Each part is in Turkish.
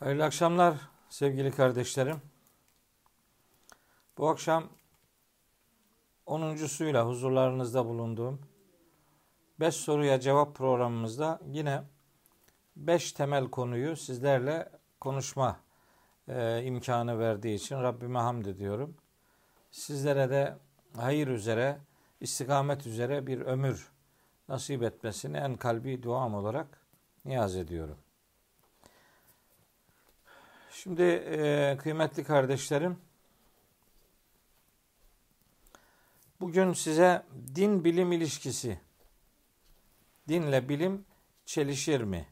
Hayırlı akşamlar sevgili kardeşlerim. Bu akşam onuncusuyla huzurlarınızda bulunduğum 5 soruya cevap programımızda yine 5 temel konuyu sizlerle konuşma e, imkanı verdiği için Rabbime hamd ediyorum. Sizlere de hayır üzere, istikamet üzere bir ömür nasip etmesini en kalbi duam olarak niyaz ediyorum. Şimdi e, kıymetli kardeşlerim, bugün size din bilim ilişkisi, dinle bilim çelişir mi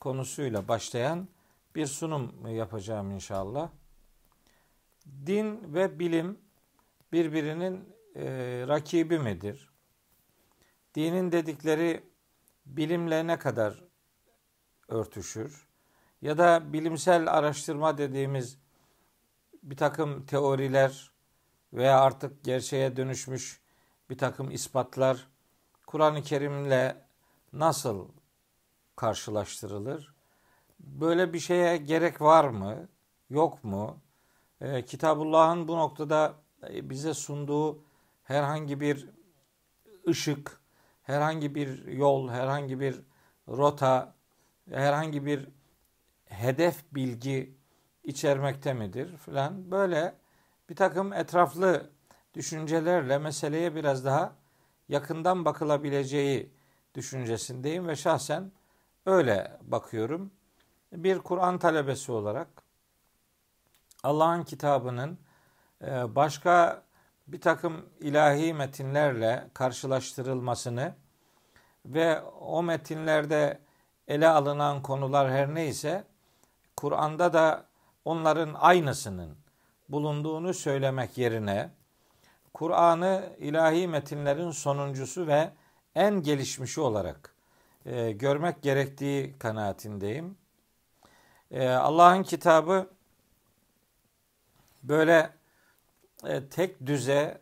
konusuyla başlayan bir sunum yapacağım inşallah. Din ve bilim birbirinin e, rakibi midir? Dinin dedikleri bilimle ne kadar örtüşür? Ya da bilimsel araştırma dediğimiz bir takım teoriler veya artık gerçeğe dönüşmüş bir takım ispatlar Kur'an-ı Kerim'le nasıl karşılaştırılır? Böyle bir şeye gerek var mı? Yok mu? Ee, Kitabullah'ın bu noktada e, bize sunduğu herhangi bir ışık, herhangi bir yol, herhangi bir rota, herhangi bir hedef bilgi içermekte midir filan böyle bir takım etraflı düşüncelerle meseleye biraz daha yakından bakılabileceği düşüncesindeyim ve şahsen öyle bakıyorum. Bir Kur'an talebesi olarak Allah'ın kitabının e, başka bir takım ilahi metinlerle karşılaştırılmasını ve o metinlerde ele alınan konular her neyse Kur'an'da da onların aynısının bulunduğunu söylemek yerine Kur'an'ı ilahi metinlerin sonuncusu ve en gelişmişi olarak e, görmek gerektiği kanaatindeyim. E, Allah'ın kitabı böyle e, tek düze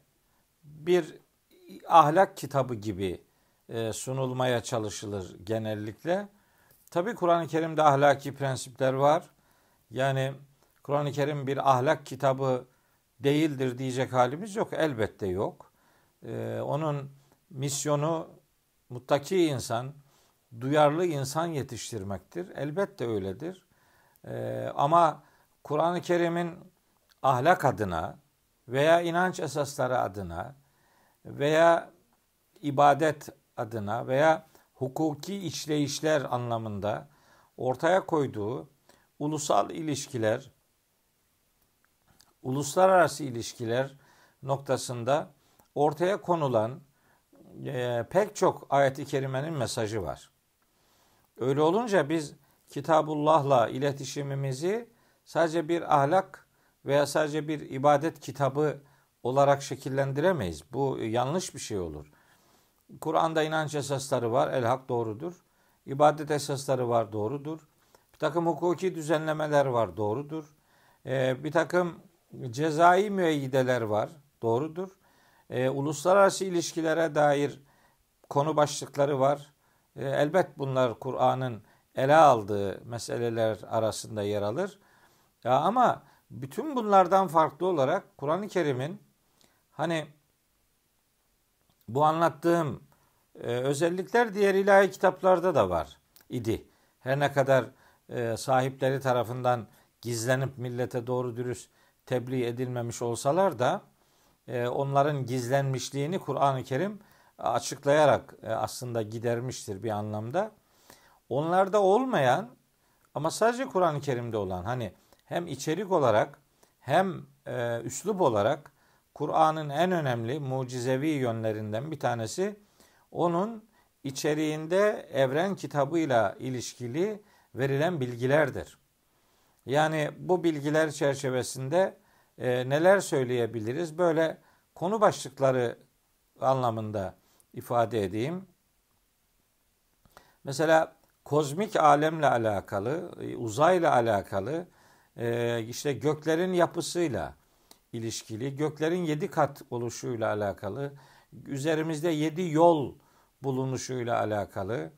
bir ahlak kitabı gibi e, sunulmaya çalışılır genellikle. Tabi Kur'an-ı Kerim'de ahlaki prensipler var. Yani Kur'an-ı Kerim bir ahlak kitabı değildir diyecek halimiz yok. Elbette yok. Ee, onun misyonu muttaki insan, duyarlı insan yetiştirmektir. Elbette öyledir. Ee, ama Kur'an-ı Kerim'in ahlak adına veya inanç esasları adına veya ibadet adına veya hukuki işleyişler anlamında ortaya koyduğu ulusal ilişkiler, uluslararası ilişkiler noktasında ortaya konulan e, pek çok ayet-i kerimenin mesajı var. Öyle olunca biz Kitabullah'la iletişimimizi sadece bir ahlak veya sadece bir ibadet kitabı olarak şekillendiremeyiz. Bu yanlış bir şey olur. Kur'an'da inanç esasları var. El hak doğrudur. İbadet esasları var. Doğrudur. Bir takım hukuki düzenlemeler var. Doğrudur. Ee, bir takım cezai müeyyideler var. Doğrudur. Ee, uluslararası ilişkilere dair konu başlıkları var. Ee, elbet bunlar Kur'an'ın ele aldığı meseleler arasında yer alır. Ya ama bütün bunlardan farklı olarak Kur'an-ı Kerim'in hani bu anlattığım e, özellikler diğer ilahi kitaplarda da var idi. Her ne kadar e, sahipleri tarafından gizlenip millete doğru dürüst tebliğ edilmemiş olsalar da e, onların gizlenmişliğini Kur'an-ı Kerim açıklayarak e, aslında gidermiştir bir anlamda. Onlarda olmayan ama sadece Kur'an-ı Kerim'de olan hani hem içerik olarak hem e, üslup olarak Kur'an'ın en önemli mucizevi yönlerinden bir tanesi onun içeriğinde evren kitabıyla ilişkili verilen bilgilerdir. Yani bu bilgiler çerçevesinde e, neler söyleyebiliriz? Böyle konu başlıkları anlamında ifade edeyim. Mesela kozmik alemle alakalı, e, uzayla alakalı, e, işte göklerin yapısıyla, ilişkili, göklerin yedi kat oluşuyla alakalı, üzerimizde yedi yol bulunuşuyla alakalı,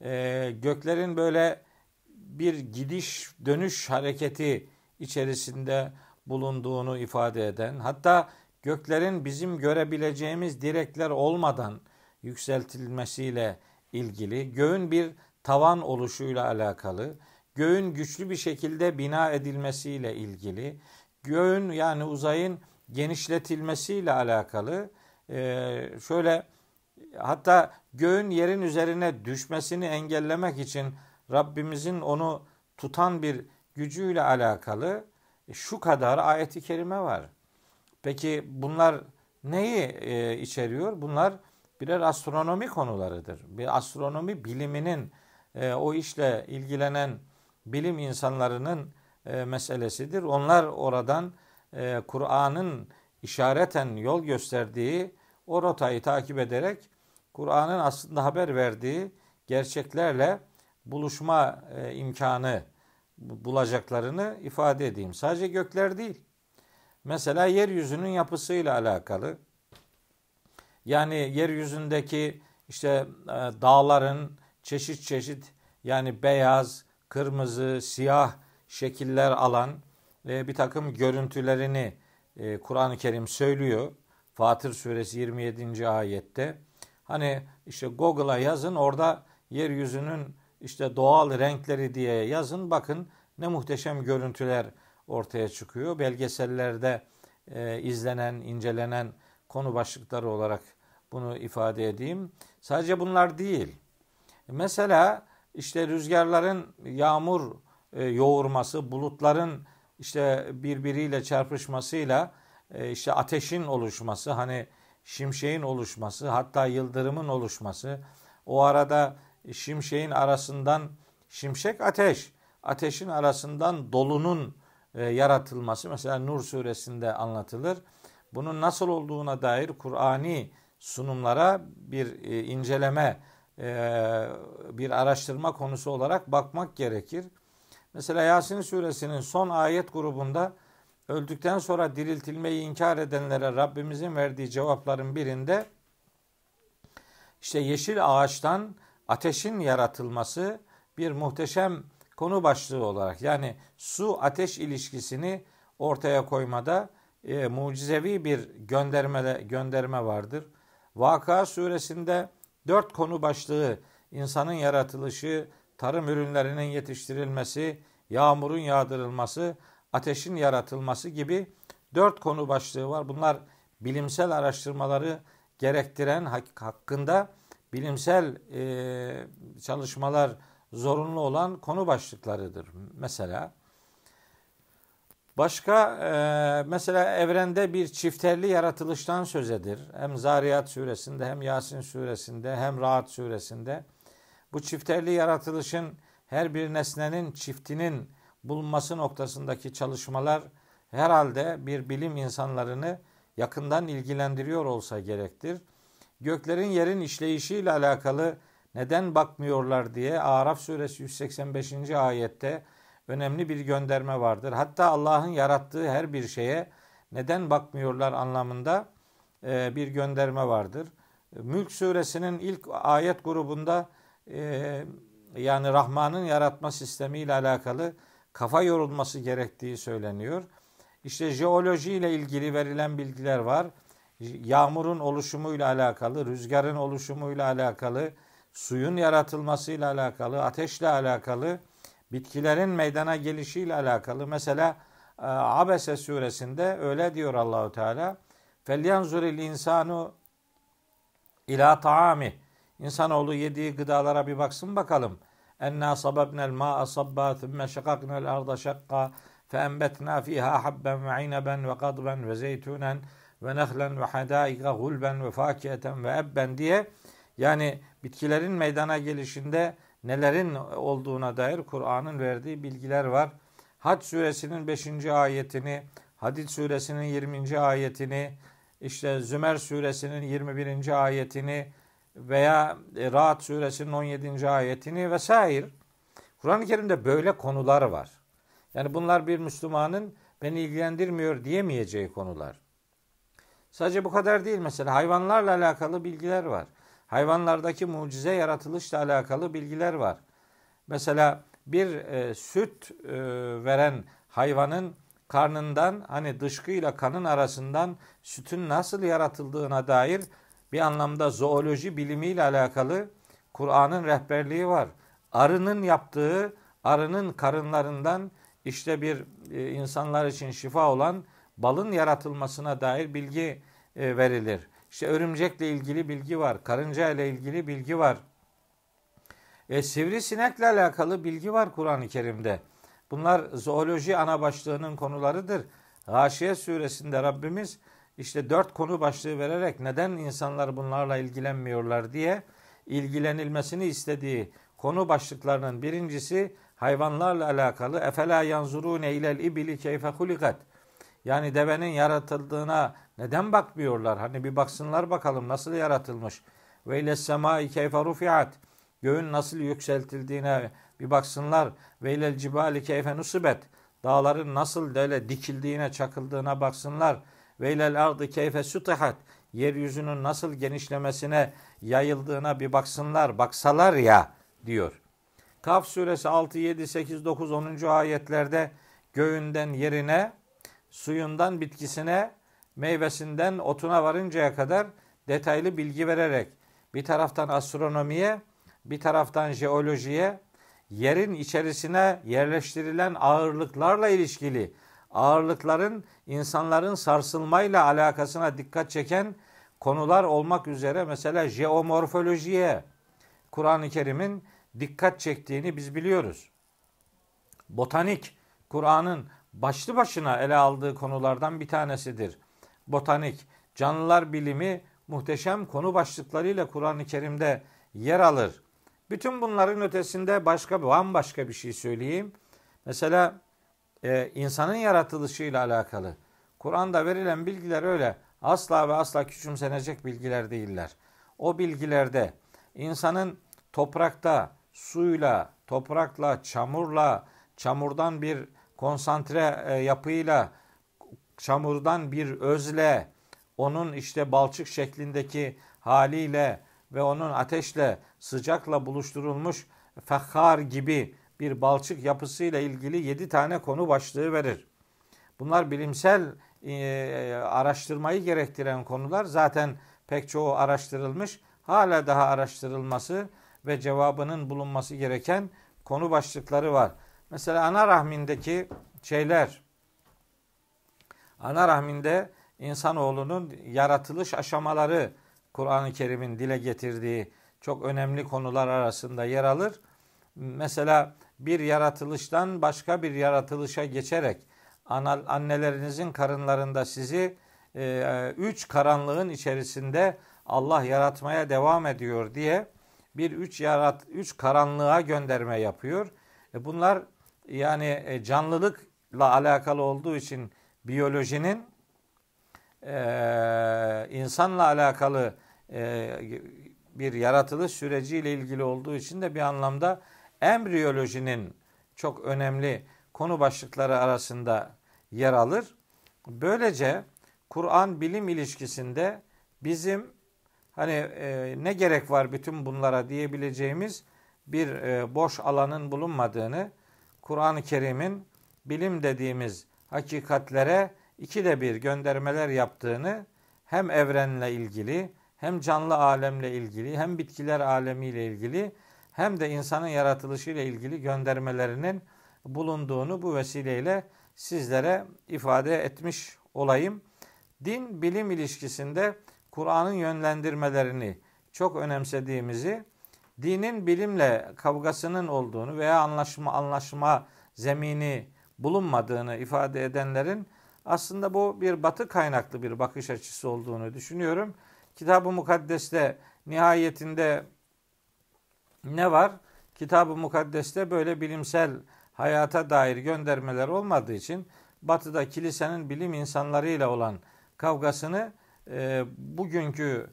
e, göklerin böyle bir gidiş dönüş hareketi içerisinde bulunduğunu ifade eden hatta göklerin bizim görebileceğimiz direkler olmadan yükseltilmesiyle ilgili, göğün bir tavan oluşuyla alakalı, göğün güçlü bir şekilde bina edilmesiyle ilgili, göğün yani uzayın genişletilmesiyle alakalı e, şöyle hatta göğün yerin üzerine düşmesini engellemek için Rabbimizin onu tutan bir gücüyle alakalı şu kadar ayeti kerime var. Peki bunlar neyi e, içeriyor? Bunlar birer astronomi konularıdır. Bir astronomi biliminin e, o işle ilgilenen bilim insanlarının e, meselesidir. Onlar oradan e, Kur'an'ın işareten yol gösterdiği o rotayı takip ederek Kur'an'ın aslında haber verdiği gerçeklerle buluşma e, imkanı bulacaklarını ifade edeyim. Sadece gökler değil. Mesela yeryüzünün yapısıyla alakalı. Yani yeryüzündeki işte dağların çeşit çeşit yani beyaz, kırmızı, siyah şekiller alan ve bir takım görüntülerini e, Kur'an-ı Kerim söylüyor. Fatır suresi 27. ayette. Hani işte Google'a yazın orada yeryüzünün işte doğal renkleri diye yazın bakın ne muhteşem görüntüler ortaya çıkıyor. Belgesellerde e, izlenen, incelenen konu başlıkları olarak bunu ifade edeyim. Sadece bunlar değil. Mesela işte rüzgarların yağmur e, yoğurması, bulutların işte birbiriyle çarpışmasıyla e, işte ateşin oluşması, hani şimşeğin oluşması, hatta yıldırımın oluşması, o arada şimşeğin arasından şimşek ateş, ateşin arasından dolunun e, yaratılması mesela Nur suresinde anlatılır. Bunun nasıl olduğuna dair Kur'ani sunumlara bir e, inceleme, e, bir araştırma konusu olarak bakmak gerekir. Mesela Yasin suresinin son ayet grubunda öldükten sonra diriltilmeyi inkar edenlere Rabbimizin verdiği cevapların birinde işte yeşil ağaçtan ateşin yaratılması bir muhteşem konu başlığı olarak yani su ateş ilişkisini ortaya koymada e, mucizevi bir gönderme gönderme vardır. Vaka suresinde dört konu başlığı insanın yaratılışı, tarım ürünlerinin yetiştirilmesi, yağmurun yağdırılması, ateşin yaratılması gibi dört konu başlığı var. Bunlar bilimsel araştırmaları gerektiren hakkında bilimsel e, çalışmalar zorunlu olan konu başlıklarıdır. Mesela başka e, mesela evrende bir çifterli yaratılıştan söz edir. Hem Zariyat suresinde hem Yasin suresinde hem Rahat suresinde. Bu çifterli yaratılışın her bir nesnenin çiftinin bulunması noktasındaki çalışmalar herhalde bir bilim insanlarını yakından ilgilendiriyor olsa gerektir. Göklerin yerin işleyişiyle alakalı neden bakmıyorlar diye Araf suresi 185. ayette önemli bir gönderme vardır. Hatta Allah'ın yarattığı her bir şeye neden bakmıyorlar anlamında e, bir gönderme vardır. Mülk suresinin ilk ayet grubunda e, yani Rahman'ın yaratma sistemiyle alakalı kafa yorulması gerektiği söyleniyor. İşte jeoloji ile ilgili verilen bilgiler var. Yağmurun oluşumuyla alakalı, rüzgarın oluşumuyla alakalı, suyun yaratılmasıyla alakalı, ateşle alakalı, bitkilerin meydana gelişiyle alakalı. Mesela e, Abese suresinde öyle diyor Allahu Teala. Felyanzuril insanu ila taami. İnsanoğlu yediği gıdalara bir baksın bakalım. Enna sababnel ma'a sabba thumma şakaknel arda şakka فأنبتنا فيها حبا وعنبا وقضبا وزيتونا ve nehlen ve hadaika gulben ve fakiyeten ve ebben diye yani bitkilerin meydana gelişinde nelerin olduğuna dair Kur'an'ın verdiği bilgiler var. Hac suresinin 5. ayetini, Hadid suresinin 20. ayetini, işte Zümer suresinin 21. ayetini veya Rahat suresinin 17. ayetini vesaire. Kur'an-ı Kerim'de böyle konular var. Yani bunlar bir Müslümanın beni ilgilendirmiyor diyemeyeceği konular. Sadece bu kadar değil mesela hayvanlarla alakalı bilgiler var. Hayvanlardaki mucize yaratılışla alakalı bilgiler var. Mesela bir e, süt e, veren hayvanın karnından hani dışkıyla kanın arasından sütün nasıl yaratıldığına dair bir anlamda zooloji bilimiyle alakalı Kur'an'ın rehberliği var. Arının yaptığı arının karınlarından işte bir e, insanlar için şifa olan balın yaratılmasına dair bilgi e, verilir. İşte örümcekle ilgili bilgi var, karınca ile ilgili bilgi var. E, sivrisinekle alakalı bilgi var Kur'an-ı Kerim'de. Bunlar zooloji ana başlığının konularıdır. Gâşiye suresinde Rabbimiz işte dört konu başlığı vererek neden insanlar bunlarla ilgilenmiyorlar diye ilgilenilmesini istediği konu başlıklarının birincisi hayvanlarla alakalı. Efela yanzurune ilel ibili keyfe hulikat. Yani devenin yaratıldığına neden bakmıyorlar? Hani bir baksınlar bakalım nasıl yaratılmış. Ve ile semai keyfe rufiat. Göğün nasıl yükseltildiğine bir baksınlar. Ve ile cibali keyfe nusibet. Dağların nasıl böyle dikildiğine, çakıldığına baksınlar. Ve ile ardı keyfe sutihat. Yeryüzünün nasıl genişlemesine, yayıldığına bir baksınlar, baksalar ya diyor. Kaf suresi 6, 7, 8, 9, 10. ayetlerde göğünden yerine, suyundan bitkisine, meyvesinden otuna varıncaya kadar detaylı bilgi vererek bir taraftan astronomiye, bir taraftan jeolojiye, yerin içerisine yerleştirilen ağırlıklarla ilişkili ağırlıkların insanların sarsılmayla alakasına dikkat çeken konular olmak üzere mesela jeomorfolojiye Kur'an-ı Kerim'in dikkat çektiğini biz biliyoruz. Botanik Kur'an'ın başlı başına ele aldığı konulardan bir tanesidir. Botanik, canlılar bilimi muhteşem konu başlıklarıyla Kur'an-ı Kerim'de yer alır. Bütün bunların ötesinde başka bambaşka bir şey söyleyeyim. Mesela e, insanın yaratılışıyla alakalı. Kur'an'da verilen bilgiler öyle asla ve asla küçümsenecek bilgiler değiller. O bilgilerde insanın toprakta suyla, toprakla, çamurla, çamurdan bir konsantre e, yapıyla, çamurdan bir özle, onun işte balçık şeklindeki haliyle ve onun ateşle, sıcakla buluşturulmuş fekhar gibi bir balçık yapısıyla ilgili yedi tane konu başlığı verir. Bunlar bilimsel e, araştırmayı gerektiren konular. Zaten pek çoğu araştırılmış. Hala daha araştırılması ve cevabının bulunması gereken konu başlıkları var. Mesela ana rahmindeki şeyler, ana rahminde insanoğlunun yaratılış aşamaları Kur'an-ı Kerim'in dile getirdiği çok önemli konular arasında yer alır. Mesela bir yaratılıştan başka bir yaratılışa geçerek annelerinizin karınlarında sizi e, üç karanlığın içerisinde Allah yaratmaya devam ediyor diye bir üç yarat üç karanlığa gönderme yapıyor. E bunlar yani e, canlılıkla alakalı olduğu için biyolojinin e, insanla alakalı e, bir yaratılış süreciyle ilgili olduğu için de bir anlamda embriyolojinin çok önemli konu başlıkları arasında yer alır. Böylece Kur'an bilim ilişkisinde bizim hani e, ne gerek var bütün bunlara diyebileceğimiz bir e, boş alanın bulunmadığını, Kur'an-ı Kerim'in bilim dediğimiz hakikatlere iki de bir göndermeler yaptığını hem evrenle ilgili hem canlı alemle ilgili hem bitkiler alemiyle ilgili hem de insanın yaratılışıyla ilgili göndermelerinin bulunduğunu bu vesileyle sizlere ifade etmiş olayım. Din bilim ilişkisinde Kur'an'ın yönlendirmelerini çok önemsediğimizi, dinin bilimle kavgasının olduğunu veya anlaşma anlaşma zemini bulunmadığını ifade edenlerin aslında bu bir batı kaynaklı bir bakış açısı olduğunu düşünüyorum. Kitab-ı Mukaddes'te nihayetinde ne var? Kitab-ı Mukaddes'te böyle bilimsel hayata dair göndermeler olmadığı için Batı'da kilisenin bilim insanlarıyla olan kavgasını e, bugünkü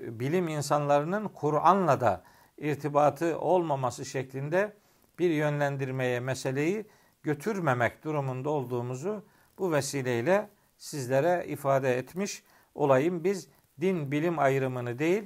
bilim insanlarının Kur'an'la da irtibatı olmaması şeklinde bir yönlendirmeye meseleyi götürmemek durumunda olduğumuzu bu vesileyle sizlere ifade etmiş olayım. Biz din bilim ayrımını değil,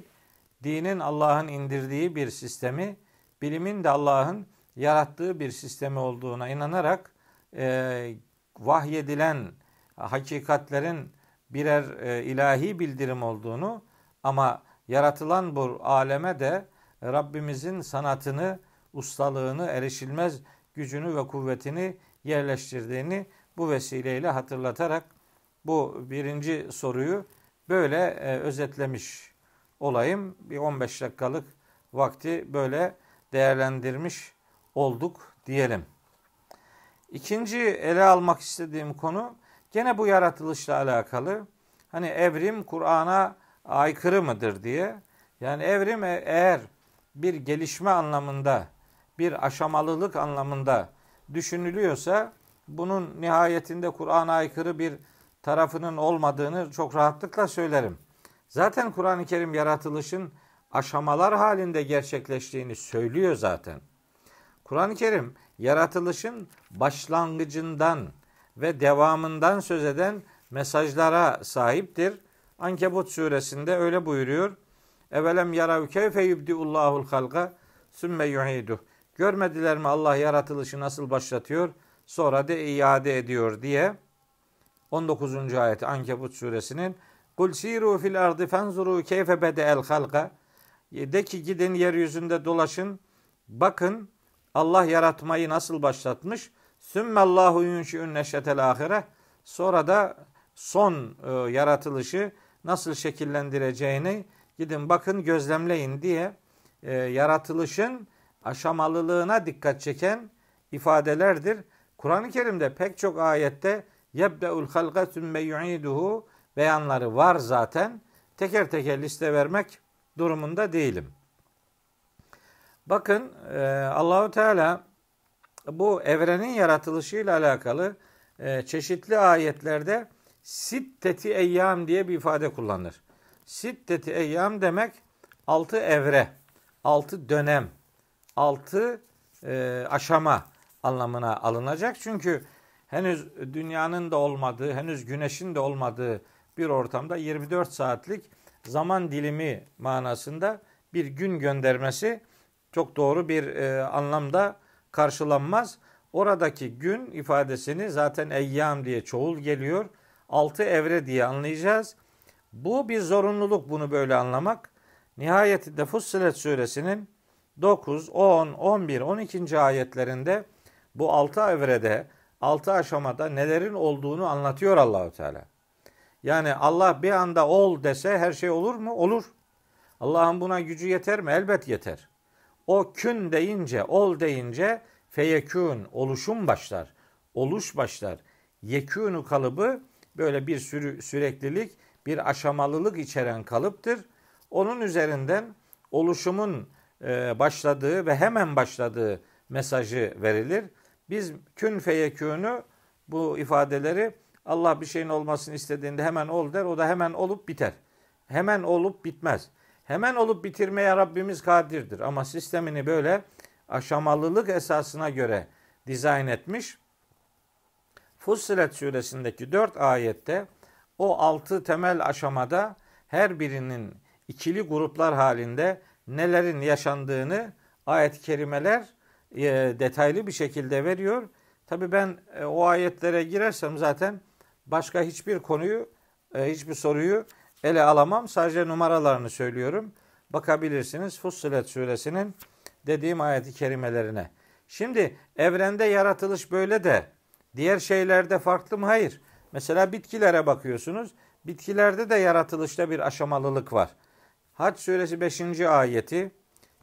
dinin Allah'ın indirdiği bir sistemi, bilimin de Allah'ın yarattığı bir sistemi olduğuna inanarak e, vahyedilen hakikatlerin birer e, ilahi bildirim olduğunu ama yaratılan bu aleme de Rabbimizin sanatını, ustalığını, erişilmez gücünü ve kuvvetini yerleştirdiğini bu vesileyle hatırlatarak bu birinci soruyu böyle e, özetlemiş olayım. Bir 15 dakikalık vakti böyle değerlendirmiş olduk diyelim. İkinci ele almak istediğim konu gene bu yaratılışla alakalı. Hani evrim Kur'an'a aykırı mıdır diye. Yani evrim e, eğer bir gelişme anlamında, bir aşamalılık anlamında düşünülüyorsa bunun nihayetinde Kur'an'a aykırı bir tarafının olmadığını çok rahatlıkla söylerim. Zaten Kur'an-ı Kerim yaratılışın aşamalar halinde gerçekleştiğini söylüyor zaten. Kur'an-ı Kerim yaratılışın başlangıcından ve devamından söz eden mesajlara sahiptir. Ankebut suresinde öyle buyuruyor. Evelem yarav keyfe yubdiullahul halqa sümme yu'iduh. Görmediler mi Allah yaratılışı nasıl başlatıyor sonra da iade ediyor diye 19. ayet Ankebut suresinin Kul siru fil ardı fenzuru keyfe bede'el halqa de ki gidin yeryüzünde dolaşın. Bakın Allah yaratmayı nasıl başlatmış? Sümmellahu yunşi'ün neşetel ahire sonra da son e, yaratılışı nasıl şekillendireceğini gidin bakın gözlemleyin diye e, yaratılışın aşamalılığına dikkat çeken ifadelerdir. Kur'an-ı Kerim'de pek çok ayette yebdeul halqa sümme yu'iduhu beyanları var zaten. Teker teker liste vermek durumunda değilim. Bakın e, Allahu Teala bu evrenin yaratılışıyla alakalı e, çeşitli ayetlerde sitteti eyyam diye bir ifade kullanır. Sitteti eyyam demek altı evre, altı dönem, altı e, aşama anlamına alınacak. Çünkü henüz dünyanın da olmadığı, henüz güneşin de olmadığı bir ortamda 24 saatlik zaman dilimi manasında bir gün göndermesi çok doğru bir e, anlamda karşılanmaz. Oradaki gün ifadesini zaten eyyam diye çoğul geliyor. Altı evre diye anlayacağız. Bu bir zorunluluk bunu böyle anlamak. Nihayetinde Fussilet suresinin 9, 10, 11, 12. ayetlerinde bu altı evrede, altı aşamada nelerin olduğunu anlatıyor Allahu Teala. Yani Allah bir anda ol dese her şey olur mu? Olur. Allah'ın buna gücü yeter mi? Elbet yeter. O kün deyince, ol deyince feyekün, oluşum başlar. Oluş başlar. Yekûnu kalıbı böyle bir sürü, süreklilik, bir aşamalılık içeren kalıptır. Onun üzerinden oluşumun e, başladığı ve hemen başladığı mesajı verilir. Biz kün feyekûnü bu ifadeleri Allah bir şeyin olmasını istediğinde hemen ol der. O da hemen olup biter. Hemen olup bitmez. Hemen olup bitirmeye Rabbimiz kadirdir. Ama sistemini böyle aşamalılık esasına göre dizayn etmiş. Fussilet suresindeki dört ayette o altı temel aşamada her birinin ikili gruplar halinde nelerin yaşandığını ayet-i kerimeler e, detaylı bir şekilde veriyor. Tabi ben e, o ayetlere girersem zaten başka hiçbir konuyu, e, hiçbir soruyu ele alamam. Sadece numaralarını söylüyorum. Bakabilirsiniz Fussilet suresinin dediğim ayeti kerimelerine. Şimdi evrende yaratılış böyle de diğer şeylerde farklı mı? Hayır. Mesela bitkilere bakıyorsunuz. Bitkilerde de yaratılışta bir aşamalılık var. Hac suresi 5. ayeti,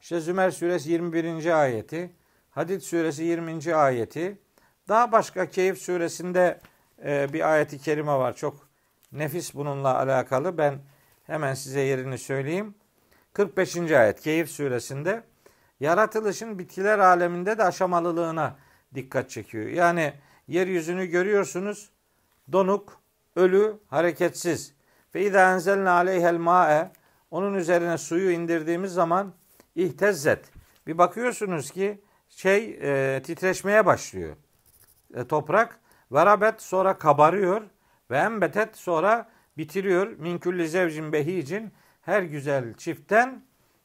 işte Zümer suresi 21. ayeti, Hadid suresi 20. ayeti, daha başka Keyif suresinde bir ayeti kerime var. Çok nefis bununla alakalı. Ben hemen size yerini söyleyeyim. 45. ayet Keyif suresinde yaratılışın bitkiler aleminde de aşamalılığına dikkat çekiyor. Yani yeryüzünü görüyorsunuz donuk, ölü, hareketsiz. Ve izâ enzelnâ aleyhel mâe onun üzerine suyu indirdiğimiz zaman ihtezzet. Bir bakıyorsunuz ki şey e, titreşmeye başlıyor. E, toprak verabet sonra kabarıyor ve embetet sonra bitiriyor. Minkülli zevcin behicin her güzel çiftten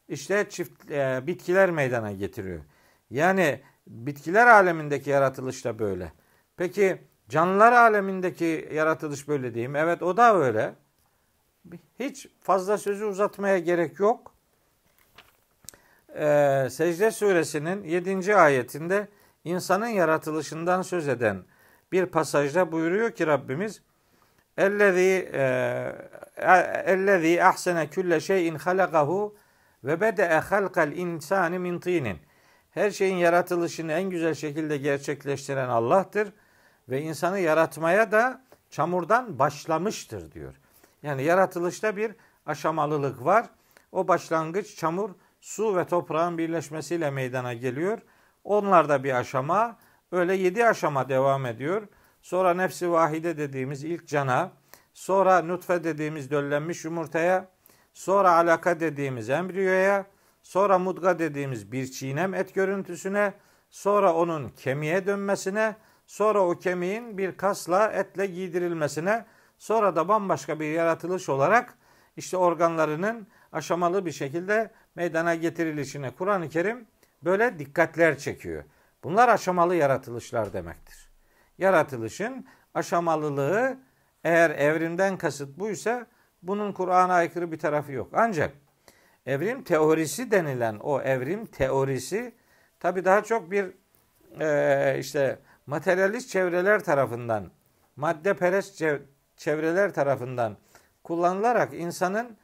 işte çift e, bitkiler meydana getiriyor. Yani Bitkiler alemindeki yaratılış da böyle. Peki canlılar alemindeki yaratılış böyle mi? Evet o da öyle. Hiç fazla sözü uzatmaya gerek yok. Ee, Secde suresinin 7. ayetinde insanın yaratılışından söz eden bir pasajda buyuruyor ki Rabbimiz Ellezî e, ellezî ahsene külle şeyin halakahu ve bede'e halkal insani min tinin. Her şeyin yaratılışını en güzel şekilde gerçekleştiren Allah'tır ve insanı yaratmaya da çamurdan başlamıştır diyor. Yani yaratılışta bir aşamalılık var. O başlangıç çamur, su ve toprağın birleşmesiyle meydana geliyor. Onlar da bir aşama. Öyle yedi aşama devam ediyor. Sonra nefsi vahide dediğimiz ilk cana, sonra nutfe dediğimiz döllenmiş yumurtaya, sonra alaka dediğimiz embriyoya, sonra mudga dediğimiz bir çiğnem et görüntüsüne, sonra onun kemiğe dönmesine, sonra o kemiğin bir kasla etle giydirilmesine, sonra da bambaşka bir yaratılış olarak işte organlarının aşamalı bir şekilde meydana getirilişine Kur'an-ı Kerim böyle dikkatler çekiyor. Bunlar aşamalı yaratılışlar demektir. Yaratılışın aşamalılığı eğer evrimden kasıt buysa bunun Kur'an'a aykırı bir tarafı yok. Ancak evrim teorisi denilen o evrim teorisi tabi daha çok bir e, işte materyalist çevreler tarafından madde perest çevreler tarafından kullanılarak insanın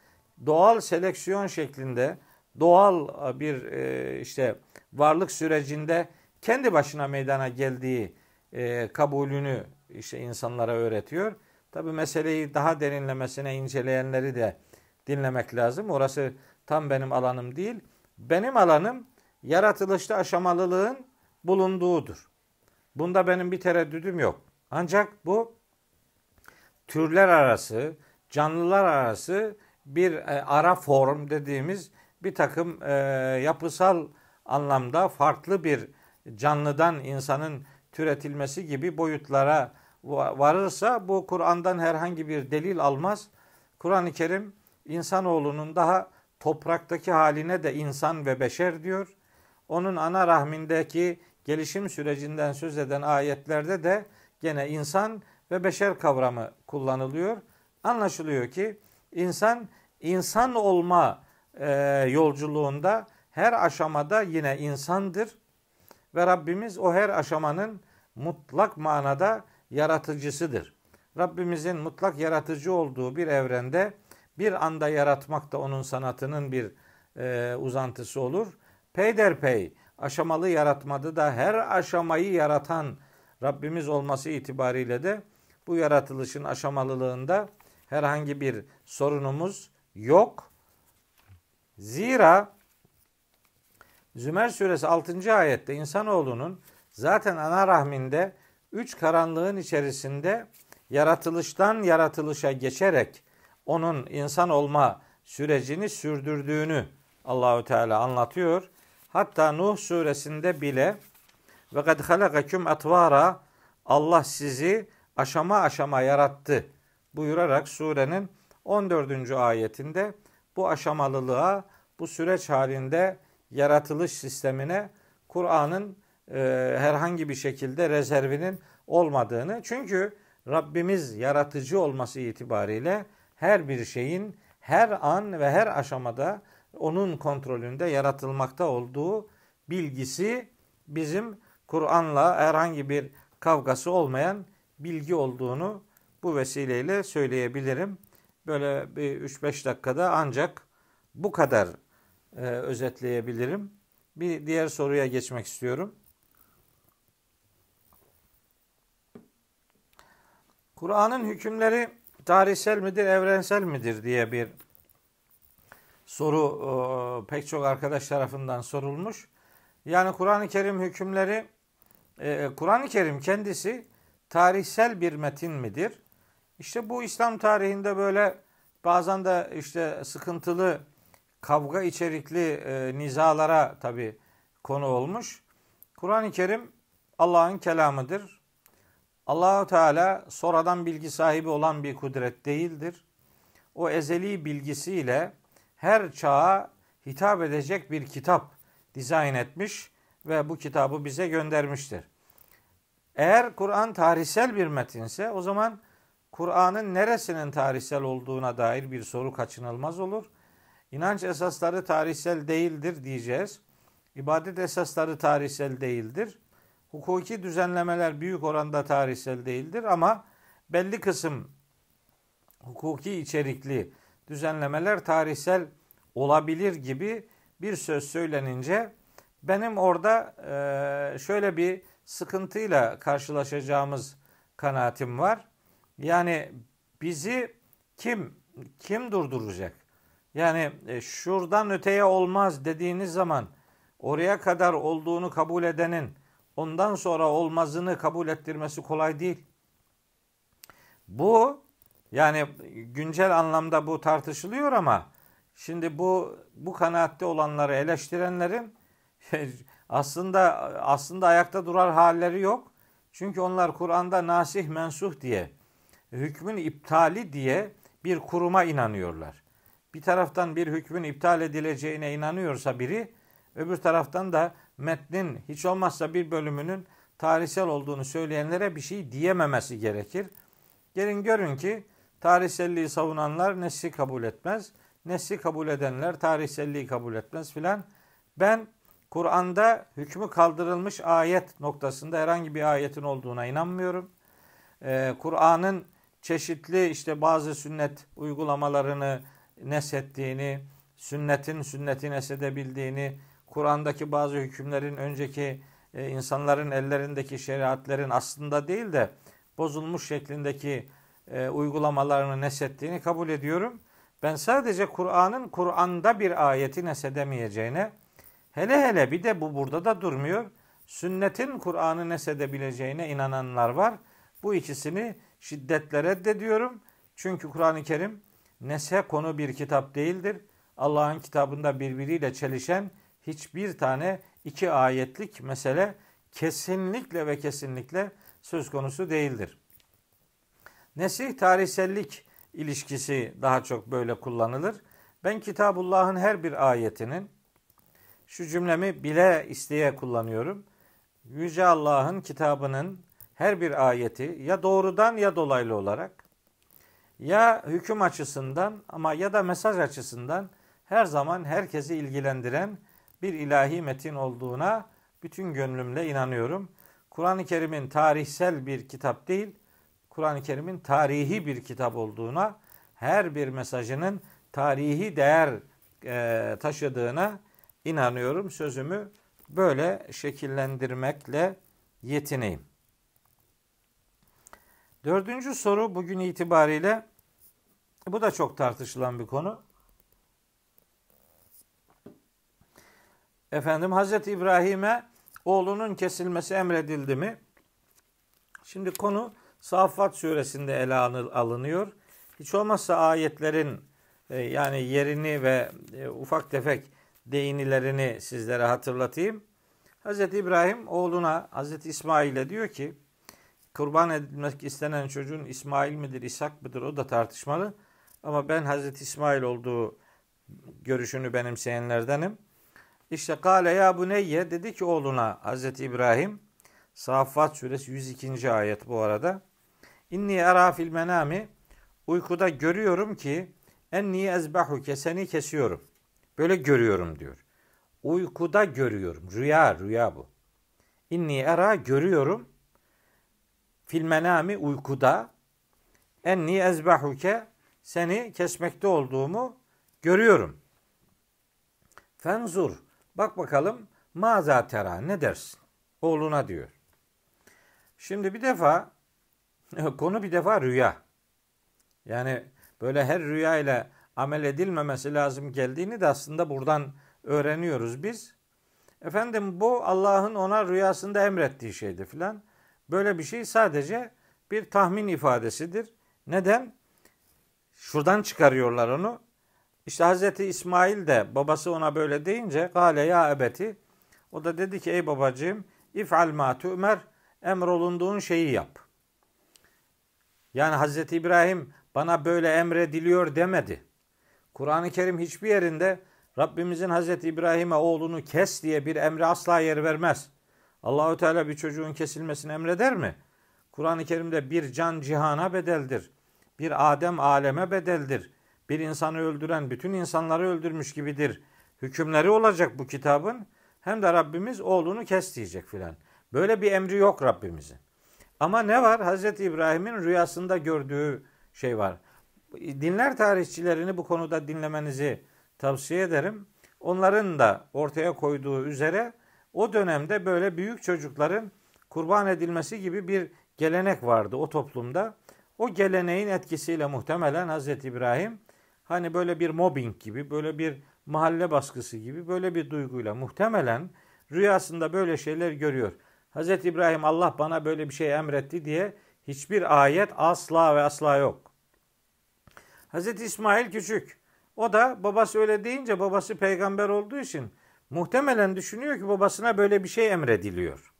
doğal seleksiyon şeklinde doğal bir e, işte varlık sürecinde kendi başına meydana geldiği e, kabulünü işte insanlara öğretiyor. Tabi meseleyi daha derinlemesine inceleyenleri de dinlemek lazım. Orası tam benim alanım değil. Benim alanım yaratılışta aşamalılığın bulunduğudur. Bunda benim bir tereddüdüm yok. Ancak bu türler arası, canlılar arası bir e, ara form dediğimiz bir takım e, yapısal anlamda farklı bir canlıdan insanın türetilmesi gibi boyutlara varırsa bu Kur'an'dan herhangi bir delil almaz. Kur'an-ı Kerim insanoğlunun daha topraktaki haline de insan ve beşer diyor. Onun ana rahmindeki gelişim sürecinden söz eden ayetlerde de gene insan ve beşer kavramı kullanılıyor. Anlaşılıyor ki insan insan olma yolculuğunda her aşamada yine insandır ve Rabbimiz o her aşamanın mutlak manada yaratıcısıdır. Rabbimizin mutlak yaratıcı olduğu bir evrende bir anda yaratmak da onun sanatının bir e, uzantısı olur. Peyderpey aşamalı yaratmadı da her aşamayı yaratan Rabbimiz olması itibariyle de bu yaratılışın aşamalılığında herhangi bir sorunumuz yok. Zira Zümer suresi 6. ayette insanoğlunun zaten ana rahminde üç karanlığın içerisinde yaratılıştan yaratılışa geçerek onun insan olma sürecini sürdürdüğünü Allahü Teala anlatıyor. Hatta Nuh suresinde bile ve kad halakakum atvara Allah sizi aşama aşama yarattı buyurarak surenin 14. ayetinde bu aşamalılığa, bu süreç halinde yaratılış sistemine Kur'an'ın e, herhangi bir şekilde rezervinin olmadığını çünkü Rabbimiz yaratıcı olması itibariyle her bir şeyin her an ve her aşamada onun kontrolünde yaratılmakta olduğu bilgisi bizim Kur'an'la herhangi bir kavgası olmayan bilgi olduğunu bu vesileyle söyleyebilirim. Böyle bir 3-5 dakikada ancak bu kadar e, özetleyebilirim. Bir diğer soruya geçmek istiyorum. Kur'an'ın hükümleri tarihsel midir, evrensel midir diye bir soru e, pek çok arkadaş tarafından sorulmuş. Yani Kur'an-ı Kerim hükümleri, e, Kur'an-ı Kerim kendisi tarihsel bir metin midir? İşte bu İslam tarihinde böyle bazen de işte sıkıntılı kavga içerikli e, nizalara tabi konu olmuş. Kur'an-ı Kerim Allah'ın kelamıdır. Allahu Teala sonradan bilgi sahibi olan bir kudret değildir. O ezeli bilgisiyle her çağa hitap edecek bir kitap dizayn etmiş ve bu kitabı bize göndermiştir. Eğer Kur'an tarihsel bir metinse o zaman Kur'an'ın neresinin tarihsel olduğuna dair bir soru kaçınılmaz olur. İnanç esasları tarihsel değildir diyeceğiz. İbadet esasları tarihsel değildir. Hukuki düzenlemeler büyük oranda tarihsel değildir ama belli kısım hukuki içerikli düzenlemeler tarihsel olabilir gibi bir söz söylenince benim orada şöyle bir sıkıntıyla karşılaşacağımız kanaatim var. Yani bizi kim kim durduracak? Yani e, şuradan öteye olmaz dediğiniz zaman oraya kadar olduğunu kabul edenin ondan sonra olmazını kabul ettirmesi kolay değil. Bu yani güncel anlamda bu tartışılıyor ama şimdi bu bu kanaatte olanları eleştirenlerin aslında aslında ayakta durar halleri yok. Çünkü onlar Kur'an'da nasih mensuh diye hükmün iptali diye bir kuruma inanıyorlar. Bir taraftan bir hükmün iptal edileceğine inanıyorsa biri, öbür taraftan da metnin hiç olmazsa bir bölümünün tarihsel olduğunu söyleyenlere bir şey diyememesi gerekir. Gelin görün ki tarihselliği savunanlar nesli kabul etmez. Nesli kabul edenler tarihselliği kabul etmez filan. Ben Kur'an'da hükmü kaldırılmış ayet noktasında herhangi bir ayetin olduğuna inanmıyorum. Ee, Kur'an'ın çeşitli işte bazı sünnet uygulamalarını nesettiğini, sünnetin sünneti nesedebildiğini, Kur'an'daki bazı hükümlerin önceki e, insanların ellerindeki şeriatlerin aslında değil de bozulmuş şeklindeki e, uygulamalarını nesettiğini kabul ediyorum. Ben sadece Kur'an'ın Kur'an'da bir ayeti nesedemeyeceğine, hele hele bir de bu burada da durmuyor. Sünnetin Kur'an'ı nesedebileceğine inananlar var. Bu ikisini şiddetle reddediyorum. Çünkü Kur'an-ı Kerim neshe konu bir kitap değildir. Allah'ın kitabında birbiriyle çelişen hiçbir tane iki ayetlik mesele kesinlikle ve kesinlikle söz konusu değildir. Nesih tarihsellik ilişkisi daha çok böyle kullanılır. Ben Kitabullah'ın her bir ayetinin şu cümlemi bile isteye kullanıyorum. Yüce Allah'ın kitabının her bir ayeti ya doğrudan ya dolaylı olarak ya hüküm açısından ama ya da mesaj açısından her zaman herkesi ilgilendiren bir ilahi metin olduğuna bütün gönlümle inanıyorum. Kur'an-ı Kerim'in tarihsel bir kitap değil, Kur'an-ı Kerim'in tarihi bir kitap olduğuna, her bir mesajının tarihi değer e, taşıdığına inanıyorum. Sözümü böyle şekillendirmekle yetineyim. Dördüncü soru bugün itibariyle bu da çok tartışılan bir konu. Efendim Hazreti İbrahim'e oğlunun kesilmesi emredildi mi? Şimdi konu Saffat suresinde ele alınıyor. Hiç olmazsa ayetlerin e, yani yerini ve e, ufak tefek değinilerini sizlere hatırlatayım. Hazreti İbrahim oğluna Hazreti İsmail'e diyor ki kurban edilmek istenen çocuğun İsmail midir, İshak mıdır o da tartışmalı. Ama ben Hazreti İsmail olduğu görüşünü benimseyenlerdenim. İşte kale ya bu neyye dedi ki oğluna Hazreti İbrahim Saffat suresi 102. ayet bu arada. İnni era fil menami uykuda görüyorum ki enni ezbahu seni kesiyorum. Böyle görüyorum diyor. Uykuda görüyorum. Rüya, rüya bu. İnni era görüyorum fil menami uykuda enni ezbahuke seni kesmekte olduğumu görüyorum. Fenzur bak bakalım maza tera ne dersin? Oğluna diyor. Şimdi bir defa konu bir defa rüya. Yani böyle her rüya ile amel edilmemesi lazım geldiğini de aslında buradan öğreniyoruz biz. Efendim bu Allah'ın ona rüyasında emrettiği şeydi filan. Böyle bir şey sadece bir tahmin ifadesidir. Neden? Şuradan çıkarıyorlar onu. İşte Hazreti İsmail de babası ona böyle deyince gale ya ebeti o da dedi ki ey babacığım if'al ma tu'mer emrolunduğun şeyi yap. Yani Hazreti İbrahim bana böyle emrediliyor demedi. Kur'an-ı Kerim hiçbir yerinde Rabbimizin Hazreti İbrahim'e oğlunu kes diye bir emri asla yer vermez. Allahü Teala bir çocuğun kesilmesini emreder mi? Kur'an-ı Kerim'de bir can cihana bedeldir. Bir Adem aleme bedeldir. Bir insanı öldüren bütün insanları öldürmüş gibidir. Hükümleri olacak bu kitabın. Hem de Rabbimiz oğlunu kes diyecek filan. Böyle bir emri yok Rabbimizin. Ama ne var? Hazreti İbrahim'in rüyasında gördüğü şey var. Dinler tarihçilerini bu konuda dinlemenizi tavsiye ederim. Onların da ortaya koyduğu üzere o dönemde böyle büyük çocukların kurban edilmesi gibi bir gelenek vardı o toplumda. O geleneğin etkisiyle muhtemelen Hazreti İbrahim hani böyle bir mobbing gibi, böyle bir mahalle baskısı gibi böyle bir duyguyla muhtemelen rüyasında böyle şeyler görüyor. Hazreti İbrahim Allah bana böyle bir şey emretti diye hiçbir ayet asla ve asla yok. Hazreti İsmail küçük. O da babası öyle deyince babası peygamber olduğu için muhtemelen düşünüyor ki babasına böyle bir şey emrediliyor.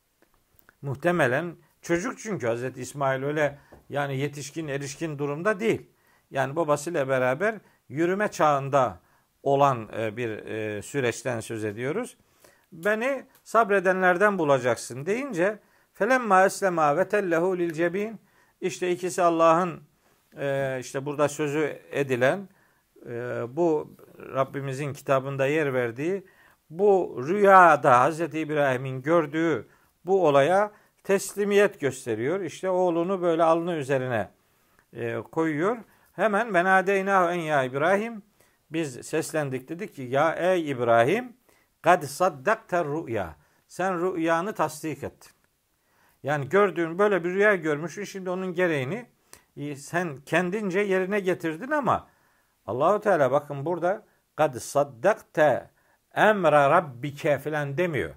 Muhtemelen çocuk çünkü Hazreti İsmail öyle yani yetişkin erişkin durumda değil. Yani babasıyla beraber yürüme çağında olan e, bir e, süreçten söz ediyoruz. Beni sabredenlerden bulacaksın deyince felemma eslema ve tellehu lil cebin işte ikisi Allah'ın e, işte burada sözü edilen bu Rabbimizin kitabında yer verdiği bu rüyada Hazreti İbrahim'in gördüğü bu olaya teslimiyet gösteriyor. İşte oğlunu böyle alnı üzerine koyuyor. Hemen benadeynahu en ya İbrahim biz seslendik dedik ki ya ey İbrahim kad saddakta rüya. Sen rüyanı tasdik ettin. Yani gördüğün böyle bir rüya görmüşsün şimdi onun gereğini e, sen kendince yerine getirdin ama Allahu Teala bakın burada kad saddakta emra rabbike falan demiyor.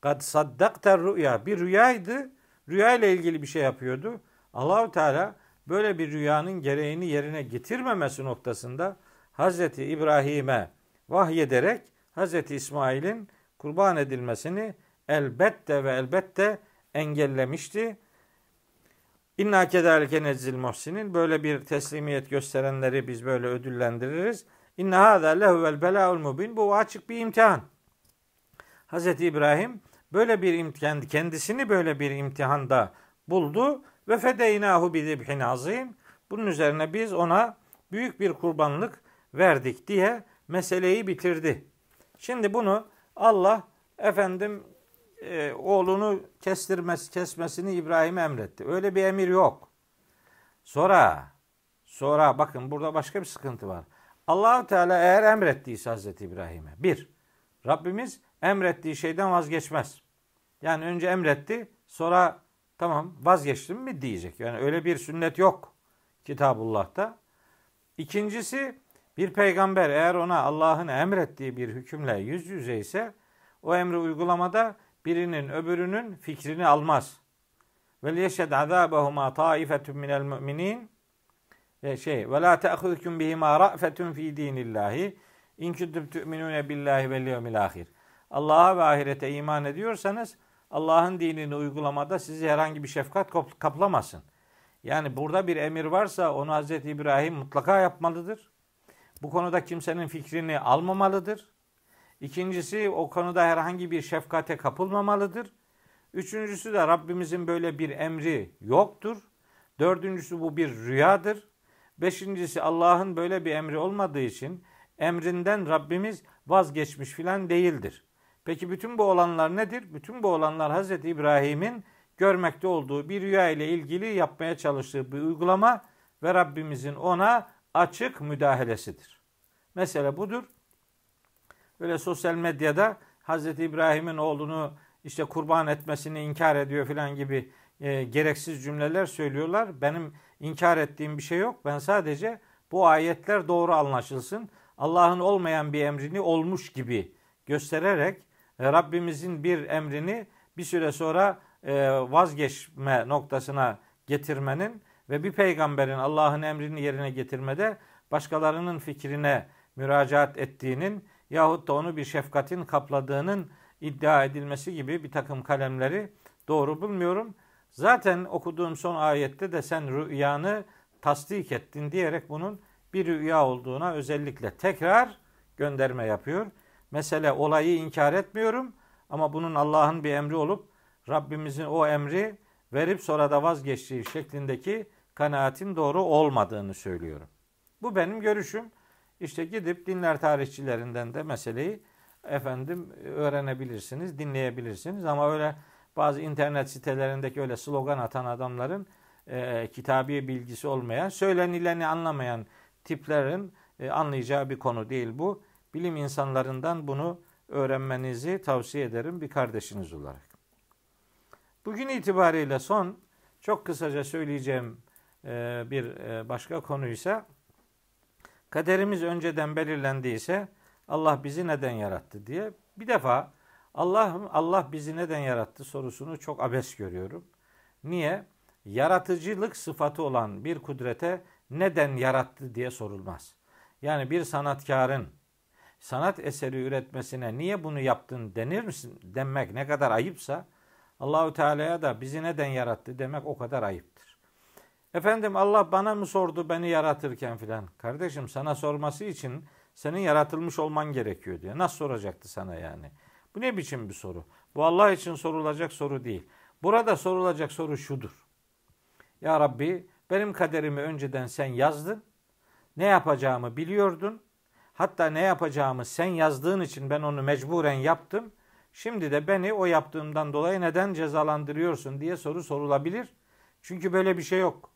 Kad saddakta rüya bir rüyaydı. Rüya ile ilgili bir şey yapıyordu. Allahu Teala böyle bir rüyanın gereğini yerine getirmemesi noktasında Hazreti İbrahim'e vahyederek Hazreti İsmail'in kurban edilmesini elbette ve elbette engellemişti. İnna kederlike nezzil muhsinin böyle bir teslimiyet gösterenleri biz böyle ödüllendiririz. İnna hâzâ lehuvel belâul mubin. Bu açık bir imtihan. Hazreti İbrahim böyle bir imtihan, kendisini böyle bir imtihanda buldu ve fedeynahu bi zibhin azim. Bunun üzerine biz ona büyük bir kurbanlık verdik diye meseleyi bitirdi. Şimdi bunu Allah efendim e, oğlunu kestirmesi kesmesini İbrahim'e emretti. Öyle bir emir yok. Sonra sonra bakın burada başka bir sıkıntı var. Allahu Teala eğer emrettiyse Hazreti İbrahim'e bir Rabbimiz emrettiği şeyden vazgeçmez. Yani önce emretti sonra tamam vazgeçtim mi diyecek. Yani öyle bir sünnet yok Kitabullah'ta. İkincisi bir peygamber eğer ona Allah'ın emrettiği bir hükümle yüz yüze ise o emri uygulamada birinin öbürünün fikrini almaz. Ve yeşhed azabahuma taifetun minel müminin şey ve la ta'khudhukum bihima ra'fetun fi dinillahi in kuntum tu'minun billahi vel yevmil ahir. Allah'a ve ahirete iman ediyorsanız Allah'ın dinini uygulamada sizi herhangi bir şefkat kaplamasın. Yani burada bir emir varsa onu Hz. İbrahim mutlaka yapmalıdır. Bu konuda kimsenin fikrini almamalıdır. İkincisi o konuda herhangi bir şefkate kapılmamalıdır. Üçüncüsü de Rabbimizin böyle bir emri yoktur. Dördüncüsü bu bir rüyadır. Beşincisi Allah'ın böyle bir emri olmadığı için emrinden Rabbimiz vazgeçmiş filan değildir. Peki bütün bu olanlar nedir? Bütün bu olanlar Hz. İbrahim'in görmekte olduğu bir rüya ile ilgili yapmaya çalıştığı bir uygulama ve Rabbimizin ona açık müdahalesidir. Mesela budur. Böyle sosyal medyada Hz. İbrahim'in oğlunu işte kurban etmesini inkar ediyor filan gibi e, gereksiz cümleler söylüyorlar. Benim inkar ettiğim bir şey yok. Ben sadece bu ayetler doğru anlaşılsın. Allah'ın olmayan bir emrini olmuş gibi göstererek e, Rabbimizin bir emrini bir süre sonra e, vazgeçme noktasına getirmenin ve bir peygamberin Allah'ın emrini yerine getirmede başkalarının fikrine müracaat ettiğinin yahut da onu bir şefkatin kapladığının iddia edilmesi gibi bir takım kalemleri doğru bulmuyorum. Zaten okuduğum son ayette de sen rüyanı tasdik ettin diyerek bunun bir rüya olduğuna özellikle tekrar gönderme yapıyor. Mesele olayı inkar etmiyorum ama bunun Allah'ın bir emri olup Rabbimizin o emri verip sonra da vazgeçtiği şeklindeki kanaatin doğru olmadığını söylüyorum. Bu benim görüşüm. İşte gidip dinler tarihçilerinden de meseleyi efendim öğrenebilirsiniz, dinleyebilirsiniz ama öyle bazı internet sitelerindeki öyle slogan atan adamların e, kitabi bilgisi olmayan, söylenileni anlamayan tiplerin e, anlayacağı bir konu değil bu. Bilim insanlarından bunu öğrenmenizi tavsiye ederim bir kardeşiniz olarak. Bugün itibariyle son çok kısaca söyleyeceğim e, bir e, başka konuysa kaderimiz önceden belirlendiyse Allah bizi neden yarattı diye bir defa Allah Allah bizi neden yarattı sorusunu çok abes görüyorum. Niye? Yaratıcılık sıfatı olan bir kudrete neden yarattı diye sorulmaz. Yani bir sanatkarın sanat eseri üretmesine niye bunu yaptın denir misin denmek ne kadar ayıpsa Allahü Teala'ya da bizi neden yarattı demek o kadar ayıptır. Efendim Allah bana mı sordu beni yaratırken filan. Kardeşim sana sorması için senin yaratılmış olman gerekiyor diyor. Nasıl soracaktı sana yani? Bu ne biçim bir soru? Bu Allah için sorulacak soru değil. Burada sorulacak soru şudur. Ya Rabbi benim kaderimi önceden sen yazdın. Ne yapacağımı biliyordun. Hatta ne yapacağımı sen yazdığın için ben onu mecburen yaptım. Şimdi de beni o yaptığımdan dolayı neden cezalandırıyorsun diye soru sorulabilir. Çünkü böyle bir şey yok.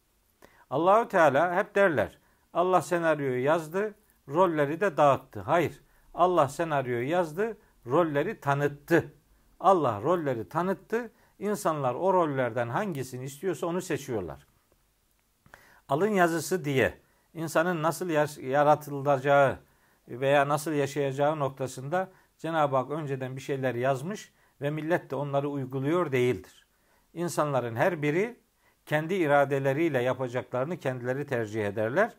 Allahü Teala hep derler. Allah senaryoyu yazdı, rolleri de dağıttı. Hayır. Allah senaryoyu yazdı, rolleri tanıttı. Allah rolleri tanıttı. İnsanlar o rollerden hangisini istiyorsa onu seçiyorlar. Alın yazısı diye insanın nasıl yaratılacağı veya nasıl yaşayacağı noktasında Cenab-ı Hak önceden bir şeyler yazmış ve millet de onları uyguluyor değildir. İnsanların her biri kendi iradeleriyle yapacaklarını kendileri tercih ederler.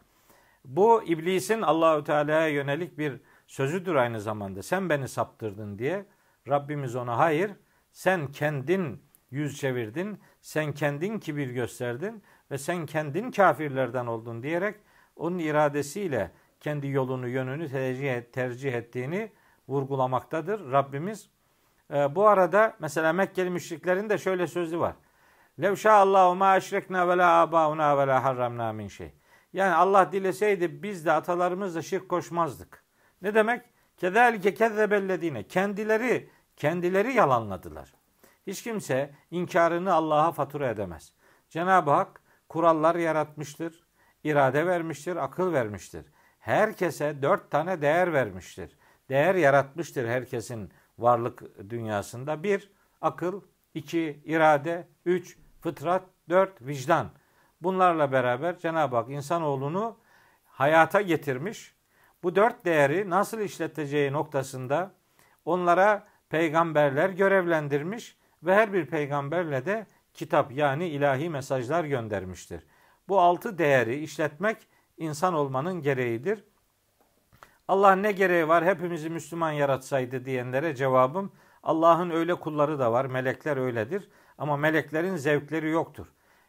Bu iblisin Allahü Teala'ya yönelik bir sözüdür aynı zamanda. Sen beni saptırdın diye Rabbimiz ona hayır sen kendin yüz çevirdin, sen kendin kibir gösterdin ve sen kendin kafirlerden oldun diyerek onun iradesiyle kendi yolunu, yönünü tercih, tercih ettiğini vurgulamaktadır Rabbimiz. E, bu arada mesela Mekkeli müşriklerin de şöyle sözü var. Lev şa'allahu ma eşrekna ve la abauna ve la harramna min şey. Yani Allah dileseydi biz de atalarımızla şirk koşmazdık. Ne demek? Kezalike kezzebellezine. Kendileri kendileri yalanladılar. Hiç kimse inkarını Allah'a fatura edemez. Cenab-ı Hak kurallar yaratmıştır, irade vermiştir, akıl vermiştir. Herkese dört tane değer vermiştir. Değer yaratmıştır herkesin varlık dünyasında. Bir, akıl, iki, irade, üç, fıtrat, dört, vicdan. Bunlarla beraber Cenab-ı Hak insanoğlunu hayata getirmiş. Bu dört değeri nasıl işleteceği noktasında onlara peygamberler görevlendirmiş ve her bir peygamberle de kitap yani ilahi mesajlar göndermiştir. Bu altı değeri işletmek insan olmanın gereğidir. Allah ne gereği var hepimizi Müslüman yaratsaydı diyenlere cevabım Allah'ın öyle kulları da var. Melekler öyledir. Ama meleklerin zevkleri yoktur.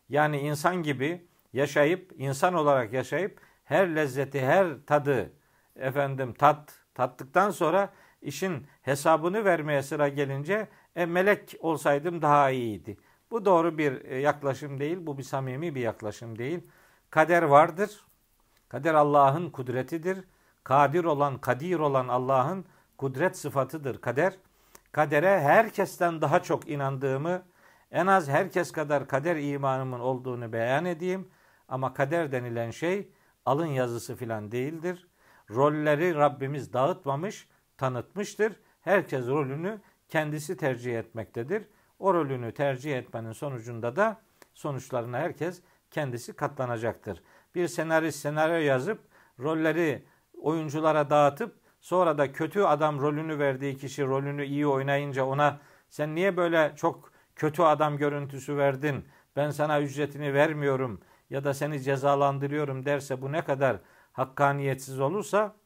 Yani insan gibi yaşayıp, insan olarak yaşayıp her lezzeti, her tadı efendim tat tattıktan sonra işin hesabını vermeye sıra gelince e, melek olsaydım daha iyiydi. Bu doğru bir e, yaklaşım değil, bu bir samimi bir yaklaşım değil. Kader vardır. Kader Allah'ın kudretidir. Kadir olan, kadir olan Allah'ın kudret sıfatıdır kader. Kadere herkesten daha çok inandığımı, en az herkes kadar kader imanımın olduğunu beyan edeyim. Ama kader denilen şey alın yazısı filan değildir. Rolleri Rabbimiz dağıtmamış, tanıtmıştır. Herkes rolünü kendisi tercih etmektedir. O rolünü tercih etmenin sonucunda da sonuçlarına herkes kendisi katlanacaktır. Bir senarist senaryo yazıp rolleri oyunculara dağıtıp sonra da kötü adam rolünü verdiği kişi rolünü iyi oynayınca ona sen niye böyle çok kötü adam görüntüsü verdin? Ben sana ücretini vermiyorum ya da seni cezalandırıyorum derse bu ne kadar hakkaniyetsiz olursa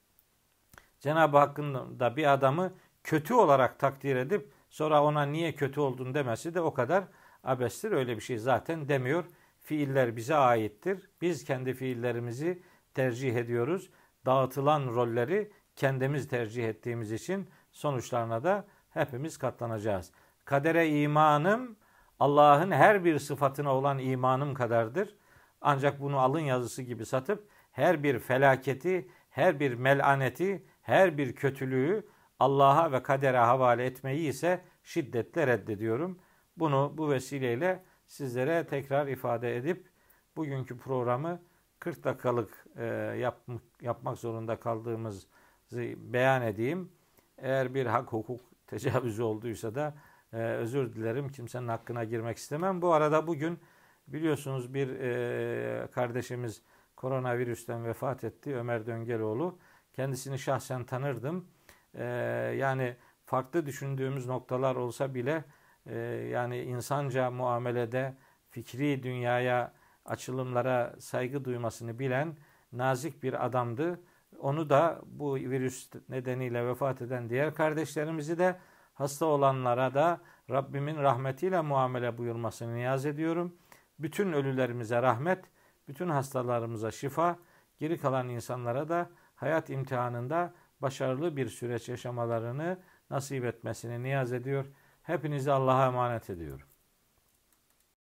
Cenab-ı Hakk'ın da bir adamı kötü olarak takdir edip sonra ona niye kötü oldun demesi de o kadar abestir. Öyle bir şey zaten demiyor. Fiiller bize aittir. Biz kendi fiillerimizi tercih ediyoruz. Dağıtılan rolleri kendimiz tercih ettiğimiz için sonuçlarına da hepimiz katlanacağız. Kadere imanım Allah'ın her bir sıfatına olan imanım kadardır. Ancak bunu alın yazısı gibi satıp her bir felaketi, her bir melaneti, her bir kötülüğü Allah'a ve kadere havale etmeyi ise şiddetle reddediyorum. Bunu bu vesileyle sizlere tekrar ifade edip bugünkü programı 40 dakikalık e, yap, yapmak zorunda kaldığımızı beyan edeyim. Eğer bir hak hukuk tecavüzü olduysa da e, özür dilerim. Kimsenin hakkına girmek istemem. Bu arada bugün biliyorsunuz bir e, kardeşimiz koronavirüsten vefat etti. Ömer Döngeloğlu. Kendisini şahsen tanırdım. E, yani farklı düşündüğümüz noktalar olsa bile e, yani insanca muamelede fikri dünyaya açılımlara saygı duymasını bilen nazik bir adamdı. Onu da bu virüs nedeniyle vefat eden diğer kardeşlerimizi de hasta olanlara da Rabbimin rahmetiyle muamele buyurmasını niyaz ediyorum. Bütün ölülerimize rahmet, bütün hastalarımıza şifa, geri kalan insanlara da hayat imtihanında başarılı bir süreç yaşamalarını nasip etmesini niyaz ediyor. Hepinizi Allah'a emanet ediyorum.